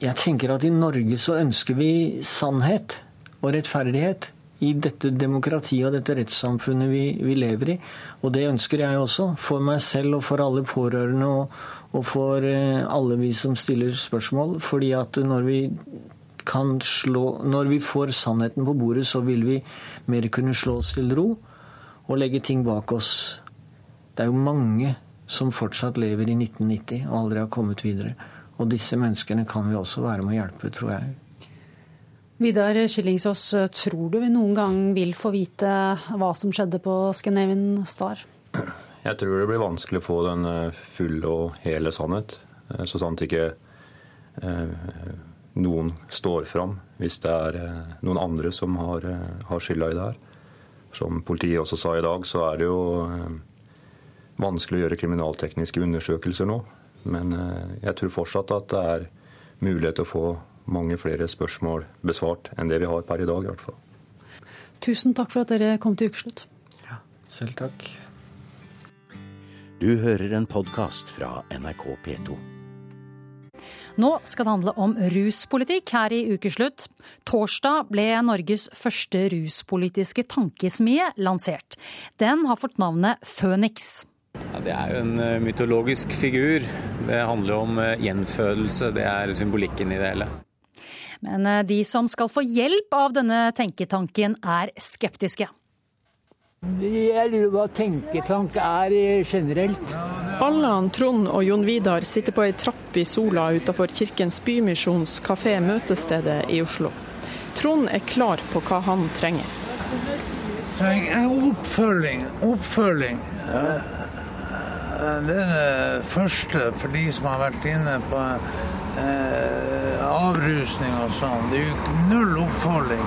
Jeg tenker at i Norge så ønsker vi sannhet og rettferdighet. I dette demokratiet og dette rettssamfunnet vi, vi lever i. Og det ønsker jeg også. For meg selv og for alle pårørende og, og for alle vi som stiller spørsmål. Fordi at når vi kan slå Når vi får sannheten på bordet, så vil vi mer kunne slå oss til ro og legge ting bak oss. Det er jo mange som fortsatt lever i 1990 og aldri har kommet videre. Og disse menneskene kan vi også være med å hjelpe, tror jeg. Vidar Skillingsås, tror du vi noen gang vil få vite hva som skjedde på Scandinavian Star? Jeg tror det blir vanskelig å få den fulle og hele sannhet. Så sant ikke noen står fram hvis det er noen andre som har, har skylda i det her. Som politiet også sa i dag, så er det jo vanskelig å gjøre kriminaltekniske undersøkelser nå. Men jeg tror fortsatt at det er mulighet til å få mange flere spørsmål besvart enn det vi har per i dag. i hvert fall. Tusen takk for at dere kom til Ukeslutt. Ja, selv takk. Du hører en podkast fra NRK P2. Nå skal det handle om ruspolitikk her i Ukeslutt. Torsdag ble Norges første ruspolitiske tankesmie lansert. Den har fått navnet Føniks. Ja, det er jo en mytologisk figur. Det handler om gjenfødelse. Det er symbolikken i det hele. Men de som skal få hjelp av denne tenketanken, er skeptiske. Jeg lurer på hva tenketank er generelt. Allan, Trond og Jon Vidar sitter på ei trapp i sola utenfor Kirkens Bymisjons kafé Møtestedet i Oslo. Trond er klar på hva han trenger. Trenger oppfølging. Oppfølging. Det er det første for de som har vært inne på eh, avrusning og sånn. Det er jo null oppfølging.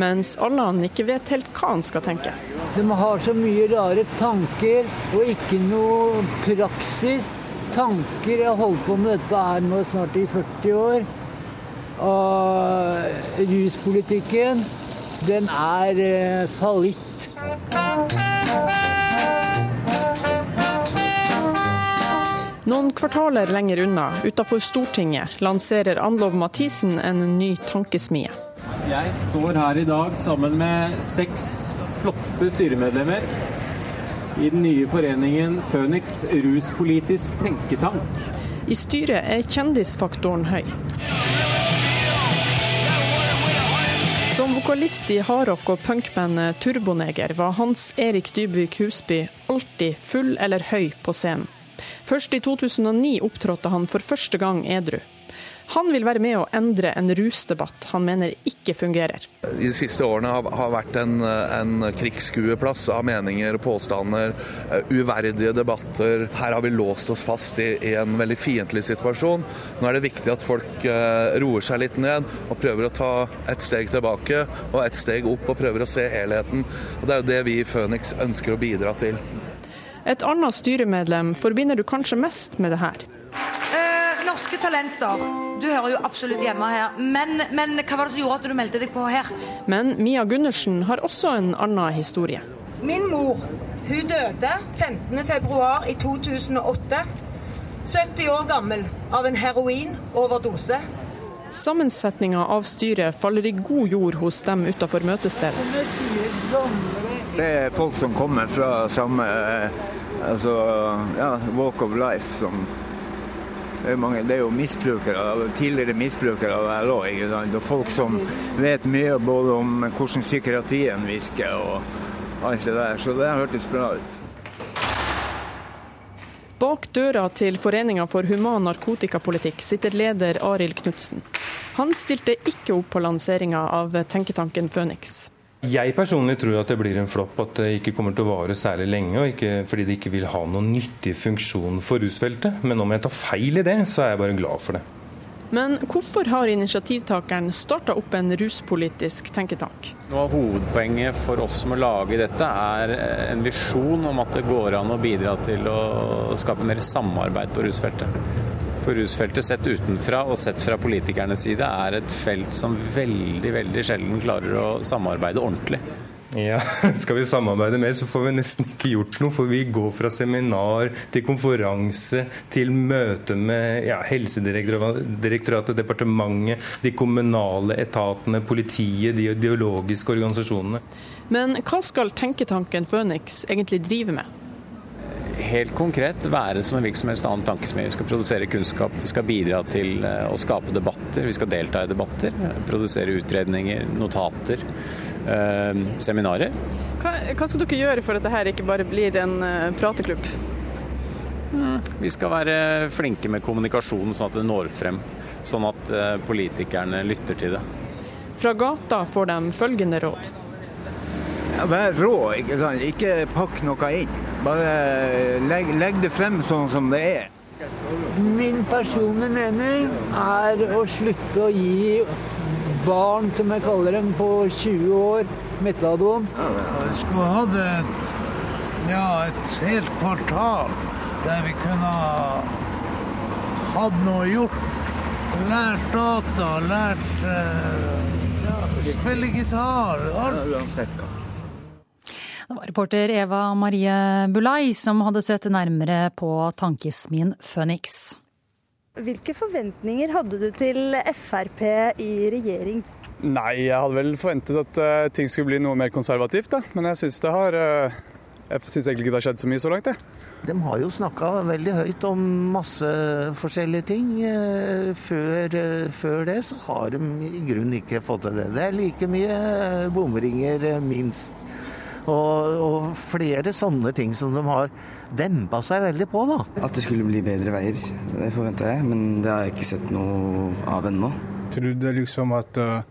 Mens Allan ikke vet helt hva han skal tenke. De har så mye rare tanker og ikke noe praksis. Tanker Jeg har holdt på med dette her nå snart i 40 år. Og ruspolitikken, den er fallitt. fallitt. Noen kvartaler lenger unna, utenfor Stortinget, lanserer Anlov Mathisen en ny tankesmie. Jeg står her i dag sammen med seks flotte styremedlemmer i den nye foreningen Føniks ruspolitisk tenketank. I styret er kjendisfaktoren høy. Som vokalist i hardrock- og punkbandet Turboneger var Hans Erik Dybvik Husby alltid full eller høy på scenen. Først i 2009 opptrådte han for første gang edru. Han vil være med å endre en rusdebatt han mener ikke fungerer. De siste årene har, vært en, en krigsskueplass av meninger og påstander, uh, uverdige debatter. Her har vi låst oss fast i, i, en veldig fiendtlig situasjon. Nå er det viktig at folk uh, roer seg litt ned og prøver å ta et steg tilbake og et steg opp og prøver å se helheten. Og Det er jo det vi i Føniks ønsker å bidra til. Et annet styremedlem forbinder du kanskje mest med det her. Eh, norske talenter. Du hører jo absolutt hjemme her. Men, men, hva var det som gjorde at du meldte deg på her? Men Mia Gundersen har også en annen historie. Min mor hun døde 15.2 i 2008. 70 år gammel av en heroinoverdose. Sammensetninga av styret faller i god jord hos dem utafor møtestedet. Det er folk som kommer fra samme altså, ja, walk of life som det er, mange, det er jo misbrukere, tidligere misbrukere av LO. Ikke sant? Og folk som vet mye både om hvordan psykiatrien virker og alt det der. Så det hørtes bra ut. Bak døra til Foreninga for human narkotikapolitikk sitter leder Arild Knutsen. Han stilte ikke opp på lanseringa av tenketanken Føniks. Jeg personlig tror at det blir en flopp, at det ikke kommer til å vare særlig lenge. og ikke fordi det ikke vil ha noen nyttig funksjon for rusfeltet. Men om jeg tar feil i det, så er jeg bare glad for det. Men hvorfor har initiativtakeren starta opp en ruspolitisk tenketank? Noe av hovedpoenget for oss som å lage dette, er en visjon om at det går an å bidra til å skape mer samarbeid på rusfeltet. For rusfeltet sett utenfra og sett fra politikernes side er et felt som veldig, veldig sjelden klarer å samarbeide ordentlig. Ja, (laughs) Skal vi samarbeide mer, så får vi nesten ikke gjort noe. For vi går fra seminar til konferanse til møte med ja, Helsedirektoratet, departementet, de kommunale etatene, politiet, de ideologiske organisasjonene. Men hva skal tenketanken Føniks egentlig drive med? Helt konkret være som en hvilken som helst annen tankesmie. Vi skal produsere kunnskap, vi skal bidra til å skape debatter, vi skal delta i debatter. Produsere utredninger, notater, eh, seminarer. Hva, hva, skal dere gjøre for at dette ikke bare blir en uh, prateklubb? Mm, vi skal være flinke med kommunikasjonen, sånn at det når frem. Sånn at uh, politikerne lytter til det. Fra gata får de følgende råd. Vær rå, ikke sant. Ikke pakk noe inn. Bare legg, legg, det frem sånn som det er. Min personlige mening er å slutte å gi barn, som jeg kaller dem, på 20 år metadon. Vi skulle hatt et, ja, et helt kvartal der vi kunne hatt noe gjort. Lært data, lært ja, spille gitar. Alt. Det var reporter Eva Marie Bulai som hadde sett nærmere på tankesmien Phoenix. Hvilke forventninger hadde du til Frp i regjering? Nei, jeg hadde vel forventet at uh, ting skulle bli noe mer konservativt, da. Men jeg syns det har uh, Jeg syns egentlig ikke det har skjedd så mye så langt, jeg. De har jo snakka veldig høyt om masse forskjellige ting. Uh, før, før, det så har de i grunnen ikke fått til det. Det er like mye bomringer, minst. Og, og, flere sånne ting som de har dempa seg veldig på. da. At det skulle bli bedre veier, det forventa jeg, men det har jeg ikke sett noe av ennå. Trodde liksom at uh,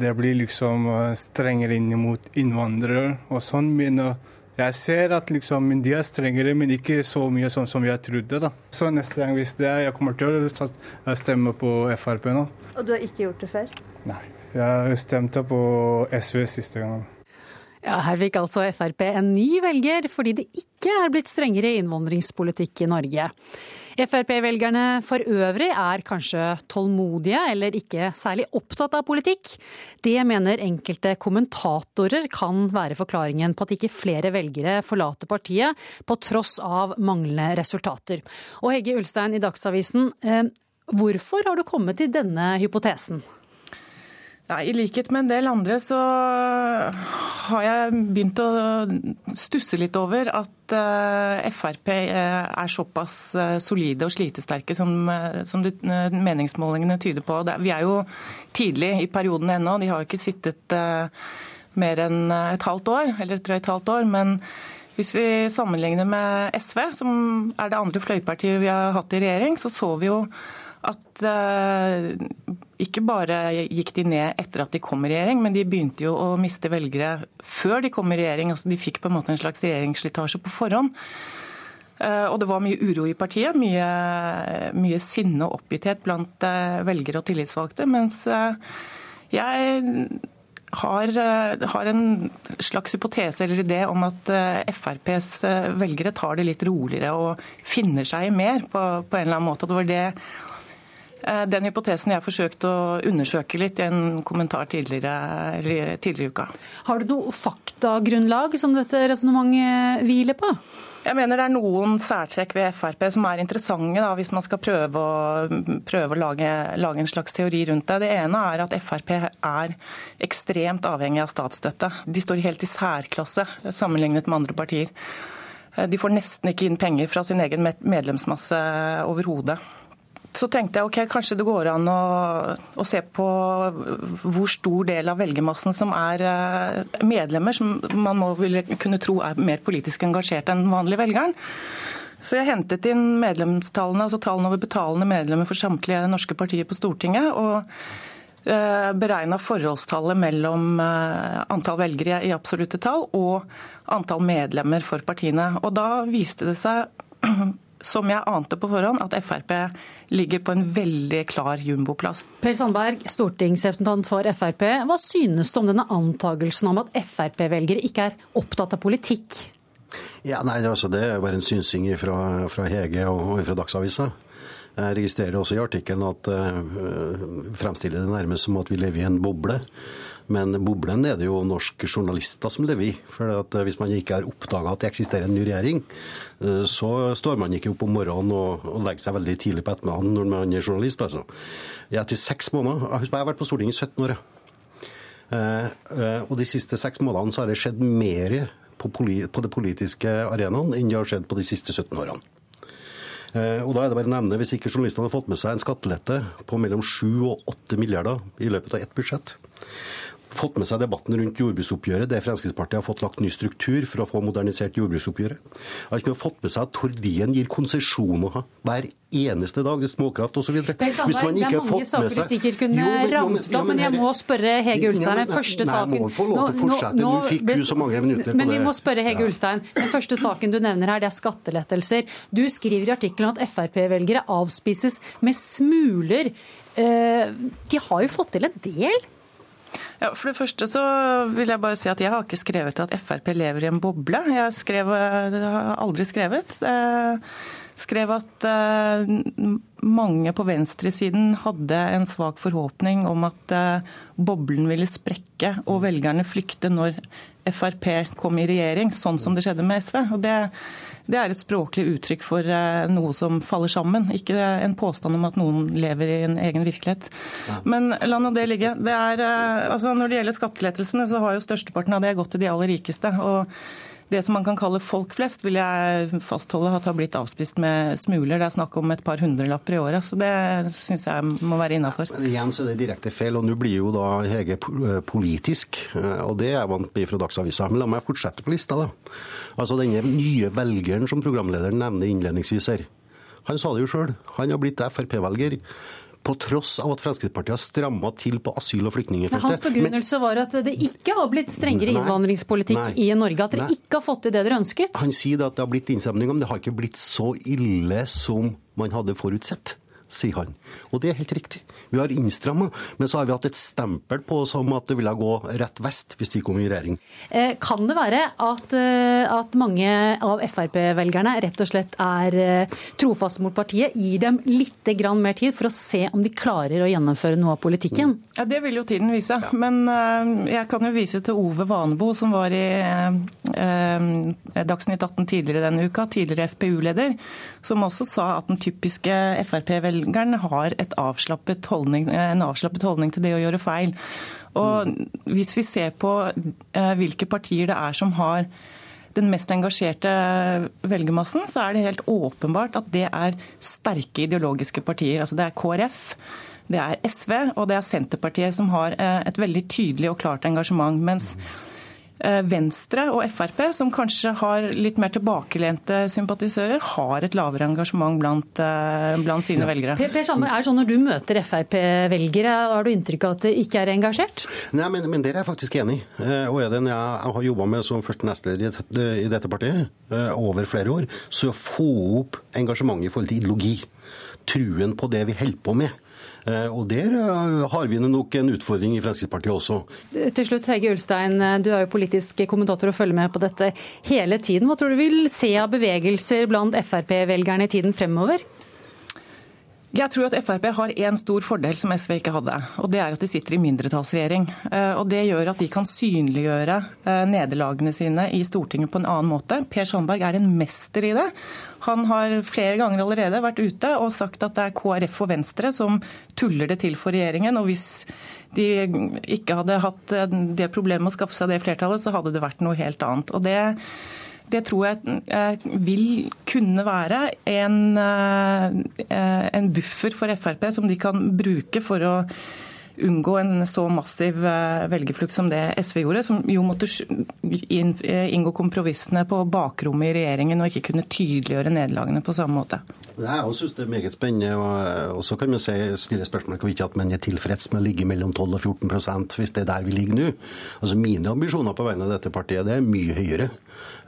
det blir liksom uh, strengere inn mot innvandrere og sånn. Men uh, jeg ser at liksom, de er strengere, men ikke så mye sånn som jeg trodde. da. Så neste gang hvis det er, jeg kommer til å stemme på Frp nå. Og du har ikke gjort det før? Nei. Jeg stemte på SV siste gang. Ja, Her fikk altså Frp en ny velger, fordi det ikke er blitt strengere innvandringspolitikk i Norge. Frp-velgerne for øvrig er kanskje tålmodige eller ikke særlig opptatt av politikk. Det mener enkelte kommentatorer kan være forklaringen på at ikke flere velgere forlater partiet, på tross av manglende resultater. Og Hegge Ulstein i Dagsavisen, eh, hvorfor har du kommet til denne hypotesen? Nei, I likhet med en del andre så har jeg begynt å stusse litt over at eh, Frp eh, er såpass eh, solide og slitesterke som, som meningsmålingene tyder på. Vi er jo tidlig i perioden ennå. De har jo ikke sittet mer enn et halvt år, eller et drøyt halvt år. men hvis vi sammenligner med SV, som er det andre fløypartiet vi har hatt i regjering, så så vi jo at eh, ikke bare gikk de ned etter at de kom i regjering, men de begynte jo å miste velgere før de kom i regjering. altså De fikk på en måte en slags regjeringsslitasje på forhånd. Eh, og det var mye uro i partiet, mye, mye sinne og oppgitthet blant eh, velgere og tillitsvalgte. Mens jeg har, har, en slags hypotese eller idé om at FrPs velgere tar det litt roligere og finner seg mer på, på en eller annen måte. Det var det den hypotesen jeg forsøkte å undersøke litt i en kommentar tidligere, tidligere i uka. Har du noe faktagrunnlag som dette resonnementet hviler på? Jeg mener det er noen særtrekk ved Frp som er interessante da, hvis man skal prøve å, prøve å lage, lage, en slags teori rundt det. Det ene er at Frp er ekstremt avhengig av statsstøtte. De står helt i særklasse sammenlignet med andre partier. Eh, de får nesten ikke inn penger fra sin egen medlemsmasse overhodet så tenkte jeg ok, kanskje det går an å, å, se på hvor stor del av velgermassen som er eh, medlemmer, som man må kunne tro er mer politisk engasjert enn vanlige velgeren. Så jeg hentet inn medlemstallene, altså tallene over betalende medlemmer for samtlige norske partier på Stortinget. og eh, beregna forholdstallet mellom eh, antall velgere i absolutte tall og antall medlemmer for partiene. Og da viste det seg som jeg ante på forhånd, at Frp ligger på en veldig klar jumboplass. Per Sandberg, stortingsrepresentant for Frp. Hva synes du om denne antagelsen om at Frp-velgere ikke er opptatt av politikk? Ja, nei, altså, Det er bare en synsing fra, fra Hege og fra Dagsavisa. Jeg registrerer også i artikkelen at uh, fremstiller det nærmest som at vi lever i en boble. Men boblen er det jo norske journalister som lever i. For eh, hvis man ikke har oppdaga at det eksisterer en ny regjering, eh, så står man ikke opp om morgenen og, legger seg veldig tidlig på ettermiddagen når man er journalist. altså. Ja, til seks måneder. Husk, jeg har vært på Stortinget i 17 år. Eh, og de siste seks månedene så har det skjedd mer på, på det politiske arenaen enn det har skjedd på de siste 17 årene. Og da er det bare å nevne, Hvis ikke journalistene hadde fått med seg en skattelette på mellom 7 og 8 milliarder i løpet av ett budsjett, fått med seg debatten rundt jordbruksoppgjøret, der Fremskrittspartiet har fått lagt ny struktur for å få modernisert jordbruksoppgjøret. Har ikke fått med seg at Tordien gir konsesjoner hver eneste dag til småkraft osv. Hvis man ikke har fått med seg... Det er mange saker du sikkert kunne ramset opp, men jeg må spørre Hege Ulstein. Den første saken Nei, må få lov til å fortsette. Nå fikk du så mange minutter Men vi må spørre Hege Ulstein. Den første saken du nevner her, det er skattelettelser. Du skriver i artikkelen at Frp-velgere avspises med smuler. Eh, de har jo fått til en del? Ja, For det første så vil jeg bare si at jeg har ikke skrevet at Frp lever i en boble. Jeg, skrev, jeg har aldri skrevet. Jeg skrev at eh, mange på venstresiden hadde en svak forhåpning om at eh, boblen ville sprekke og velgerne flykte når Frp kom i regjering, sånn som det skjedde med SV. Og det, det er et språklig uttrykk for eh, noe som faller sammen, ikke en påstand om at noen lever i en egen virkelighet. Men la nå det ligge. Det er, eh, altså når det gjelder skattelettelsene, så har jo størsteparten av det gått til de aller rikeste. og det som man kan kalle folk flest, vil jeg fastholde at har blitt avspist med smuler. Det er snakk om et par hundrelapper i året, så det syns jeg må være innafor. Igjen så er det direkte feil, og nå blir jo da Hege politisk, eh, og det er jeg vant med fra Dagsavisa. Men la meg fortsette på lista, da. Altså denne nye velgeren som programlederen nevner innledningsvis her. Han sa det jo sjøl, han har blitt Frp-velger på tross av at Fremskrittspartiet har stramma til på asyl- og flyktningfeltet. Hans begrunnelse Men, var at det ikke har blitt strengere nei, innvandringspolitikk nei, i Norge? At dere nei. ikke har fått til det dere ønsket? Han sier at det har blitt innstramninger, men det har ikke blitt så ille som man hadde forutsett sier han. Og det er helt riktig. Vi har innstramma, men så har vi hatt et stempel på oss om at det ville gå rett vest hvis vi kom i regjering. Eh, kan det være at, eh, at mange av Frp-velgerne rett og slett er eh, trofaste mot partiet, gir dem litt mer tid for å se om de klarer å gjennomføre noe av politikken? Ja, Det vil jo tiden vise. Men jeg kan jo vise til Ove Vanebo, som var i Dagsnytt 18 tidligere denne uka, tidligere FPU-leder, som også sa at den typiske Frp-velger Frp-velgeren har avslappet holdning, en avslappet holdning til det å gjøre feil. Og hvis vi ser på eh, hvilke partier det er som har den mest engasjerte velgermassen, så er det helt åpenbart at det er sterke ideologiske partier. Altså det er KrF, det er SV og det er Senterpartiet som har eh, et veldig tydelig og klart engasjement. mens Venstre og Frp, som kanskje har litt mer tilbakelente sympatisører, har et lavere engasjement blant, eh, blant sine ja. velgere. Per, per Sandberg, er det sånn Når du møter Frp-velgere, har du inntrykk av at de ikke er engasjert? Nei, men, men det er jeg faktisk enig i. Eh, og er det når jeg har jobba med som første nestleder i dette partiet over flere år, så å få opp engasjementet i forhold til ideologi, truen på det vi holder på med Eh, og der eh, har vi nok en utfordring i Fremskrittspartiet også. Til slutt, Hege Ulstein, eh, du er jo politisk kommentator og følger med på dette hele tiden. Hva tror du vil se av bevegelser blant Frp-velgerne i tiden fremover? Jeg tror at Frp har én stor fordel som SV ikke hadde. og Det er at de sitter i mindretallsregjering. Og Det gjør at de kan synliggjøre nederlagene sine i Stortinget på en annen måte. Per Sandberg er en mester i det. Han har flere ganger allerede vært ute og sagt at det er KrF og Venstre som tuller det til for regjeringen. og hvis de ikke hadde hatt det problemet med å skaffe seg det flertallet, så hadde det vært noe helt annet. Og det, det tror jeg eh, vil kunne være en, eh, en buffer for Frp som de kan bruke for å unngå en så massiv eh, velgerflukt som det SV gjorde, som jo måtte eh, inngå kompromissene på bakrommet i regjeringen og ikke kunne tydeliggjøre nederlagene på samme måte. Jeg syns det er meget spennende. og Så kan man stille spørsmålet ikke at man er tilfreds med å ligge mellom 12 og 14% hvis det er der vi ligger nå. Altså Mine ambisjoner på vegne av dette partiet det er mye høyere.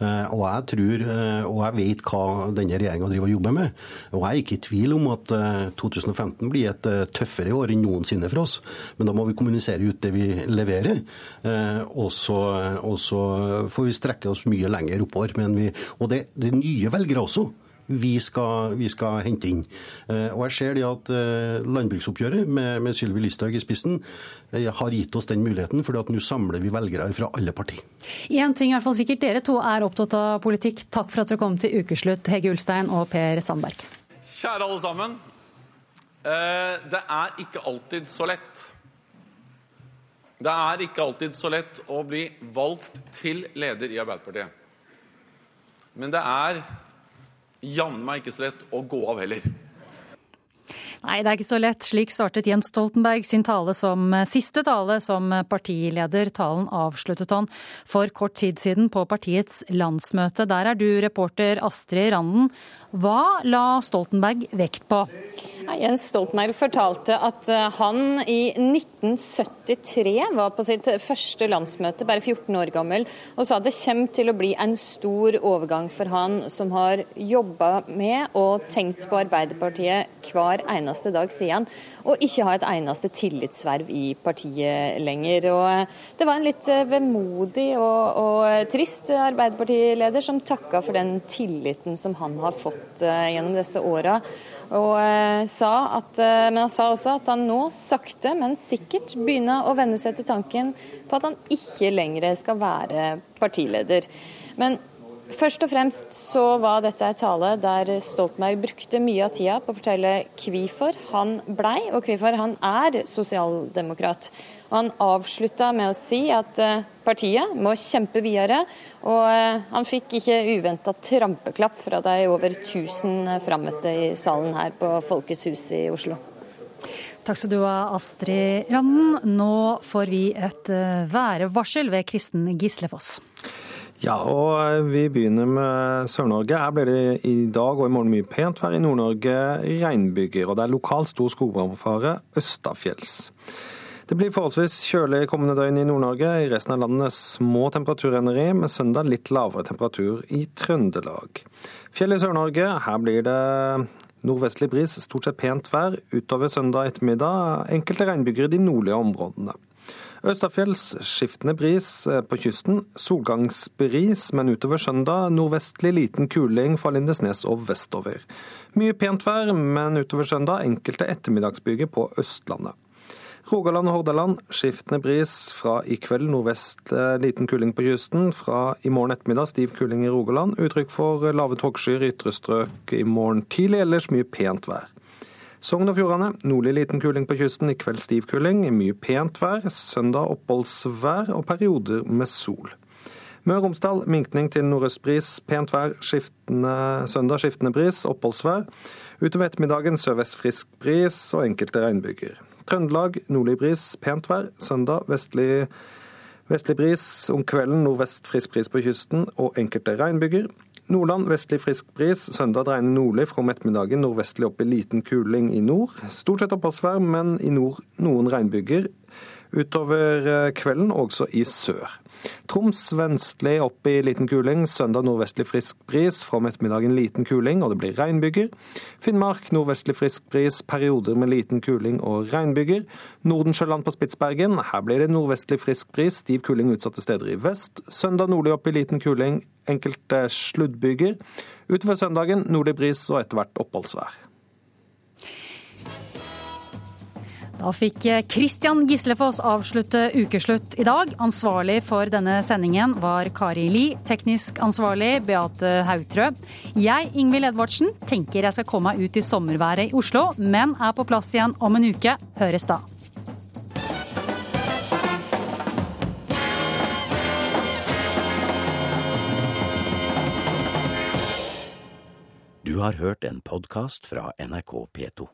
Eh, og jeg tror, eh, og jeg vet hva denne regjeringa driver og jobber med. Og jeg er ikke i tvil om at 2015 eh, blir et tøffere år enn noensinne for oss. Men da må vi kommunisere ut det vi leverer. Og så får vi strekke oss mye lenger oppover. Vi, og det, det er nye velgere også vi skal, vi skal, hente inn. Og jeg ser det at Landbruksoppgjøret med, med Sylvi Listhaug i spissen har gitt oss den muligheten, for nå samler vi velgere fra alle partier. Én ting er i hvert fall sikkert, dere to er opptatt av politikk. Takk for at dere kom til ukeslutt, Hege Ulstein og Per Sandberg. Kjære alle sammen. Eh, det er ikke alltid så lett. Det er ikke alltid så lett å bli valgt til leder i Arbeiderpartiet. Men det er jammen meg ikke så lett å gå av heller. Nei, det er ikke så lett. Slik startet Jens Stoltenberg sin tale som siste tale som partileder. Talen avsluttet han for kort tid siden på partiets landsmøte. Der er du reporter Astrid Randen. Hva la Stoltenberg vekt på? Jens Stoltenberg fortalte at eh, han i 1973 var på sitt første landsmøte, bare 14 år gammel, og sa det kommer til å bli en stor overgang for han som har jobba med og tenkt på Arbeiderpartiet hver eneste dag siden, og ikke har et eneste tillitsverv i partiet lenger. Og eh, det var en litt eh, vemodig og, og trist Arbeiderpartileder som takka for den tilliten som han har fått gjennom disse åra. Og eh, at, eh, men han sa også at han nå sakte, men sikkert begynner å venne seg til tanken på at han ikke lenger skal være partileder. Men Først og fremst så var dette en tale der Stoltenberg brukte mye av tida på å fortelle hvorfor han blei, og hvorfor han er sosialdemokrat. Og Han avslutta med å si at eh, partiet må kjempe videre, og eh, han fikk ikke uventa trampeklapp fra de over 1000 frammøtte i salen her på Folkets hus i Oslo. Takk skal du ha, Astrid Randen. Nå får vi et eh, værvarsel ved Kristen Gislefoss. Ja, og vi begynner med Sør-Norge. Her blir det i dag og i morgen mye pent vær. I Nord-Norge regnbyger, og det er lokalt stor skogbrannfare østafjells. Det blir forholdsvis kjølig kommende døgn i Nord-Norge. I resten av landet små temperaturendringer, med søndag litt lavere temperatur i Trøndelag. Fjell i Sør-Norge, her blir det nordvestlig bris, stort sett pent vær. Utover søndag ettermiddag enkelte regnbyger i de nordlige områdene. Østafjells skiftende bris eh, på kysten. Solgangsbris, men utover søndag nordvestlig liten kuling fra Lindesnes og vestover. Mye pent vær, men utover søndag enkelte ettermiddagsbyger på Østlandet. Rogaland og Hordaland skiftende bris. Fra i kveld nordvest eh, liten kuling på kysten. Fra i morgen ettermiddag stiv kuling i Rogaland. Uttrykk for lave tåkeskyer i ytre strøk i morgen tidlig, ellers mye pent vær. Sogn og Fjordane nordlig liten kuling på kysten, i kveld stiv kuling. Mye pent vær. Søndag oppholdsvær og perioder med sol. Møre og Romsdal minkning til nordøstbris, pent vær. Skiftende, søndag skiftende bris, oppholdsvær. Utover ettermiddagen sørvest frisk bris og enkelte regnbyger. Trøndelag nordlig bris, pent vær. Søndag vestlig, vestlig bris. Om kvelden nordvest frisk bris på kysten og enkelte regnbyger. Nordland vestlig frisk bris. Søndag dreiende nordlig fra om ettermiddagen nordvestlig opp i liten kuling i nord. Stort sett oppholdsvær, men i nord noen regnbyger. Utover eh, kvelden også i sør. Troms vestlig opp i liten kuling. Søndag nordvestlig frisk bris. Fra om ettermiddagen liten kuling, og det blir regnbyger. Finnmark nordvestlig frisk bris. Perioder med liten kuling og regnbyger. Nordensjøland på Spitsbergen. Her blir det nordvestlig frisk bris. Stiv kuling utsatte steder i vest. Søndag nordlig opp i liten kuling. Enkelte sluddbyger. Utover søndagen nordlig bris og etter hvert oppholdsvær. Da fikk Christian Gislefoss avslutte ukeslutt i dag. Ansvarlig for denne sendingen var Kari Li, teknisk ansvarlig Beate Hautrø. Jeg, Ingvild Edvardsen, tenker jeg skal komme meg ut i sommerværet i Oslo, men er på plass igjen om en uke. Høres da. Du har hørt en podkast fra NRK P2.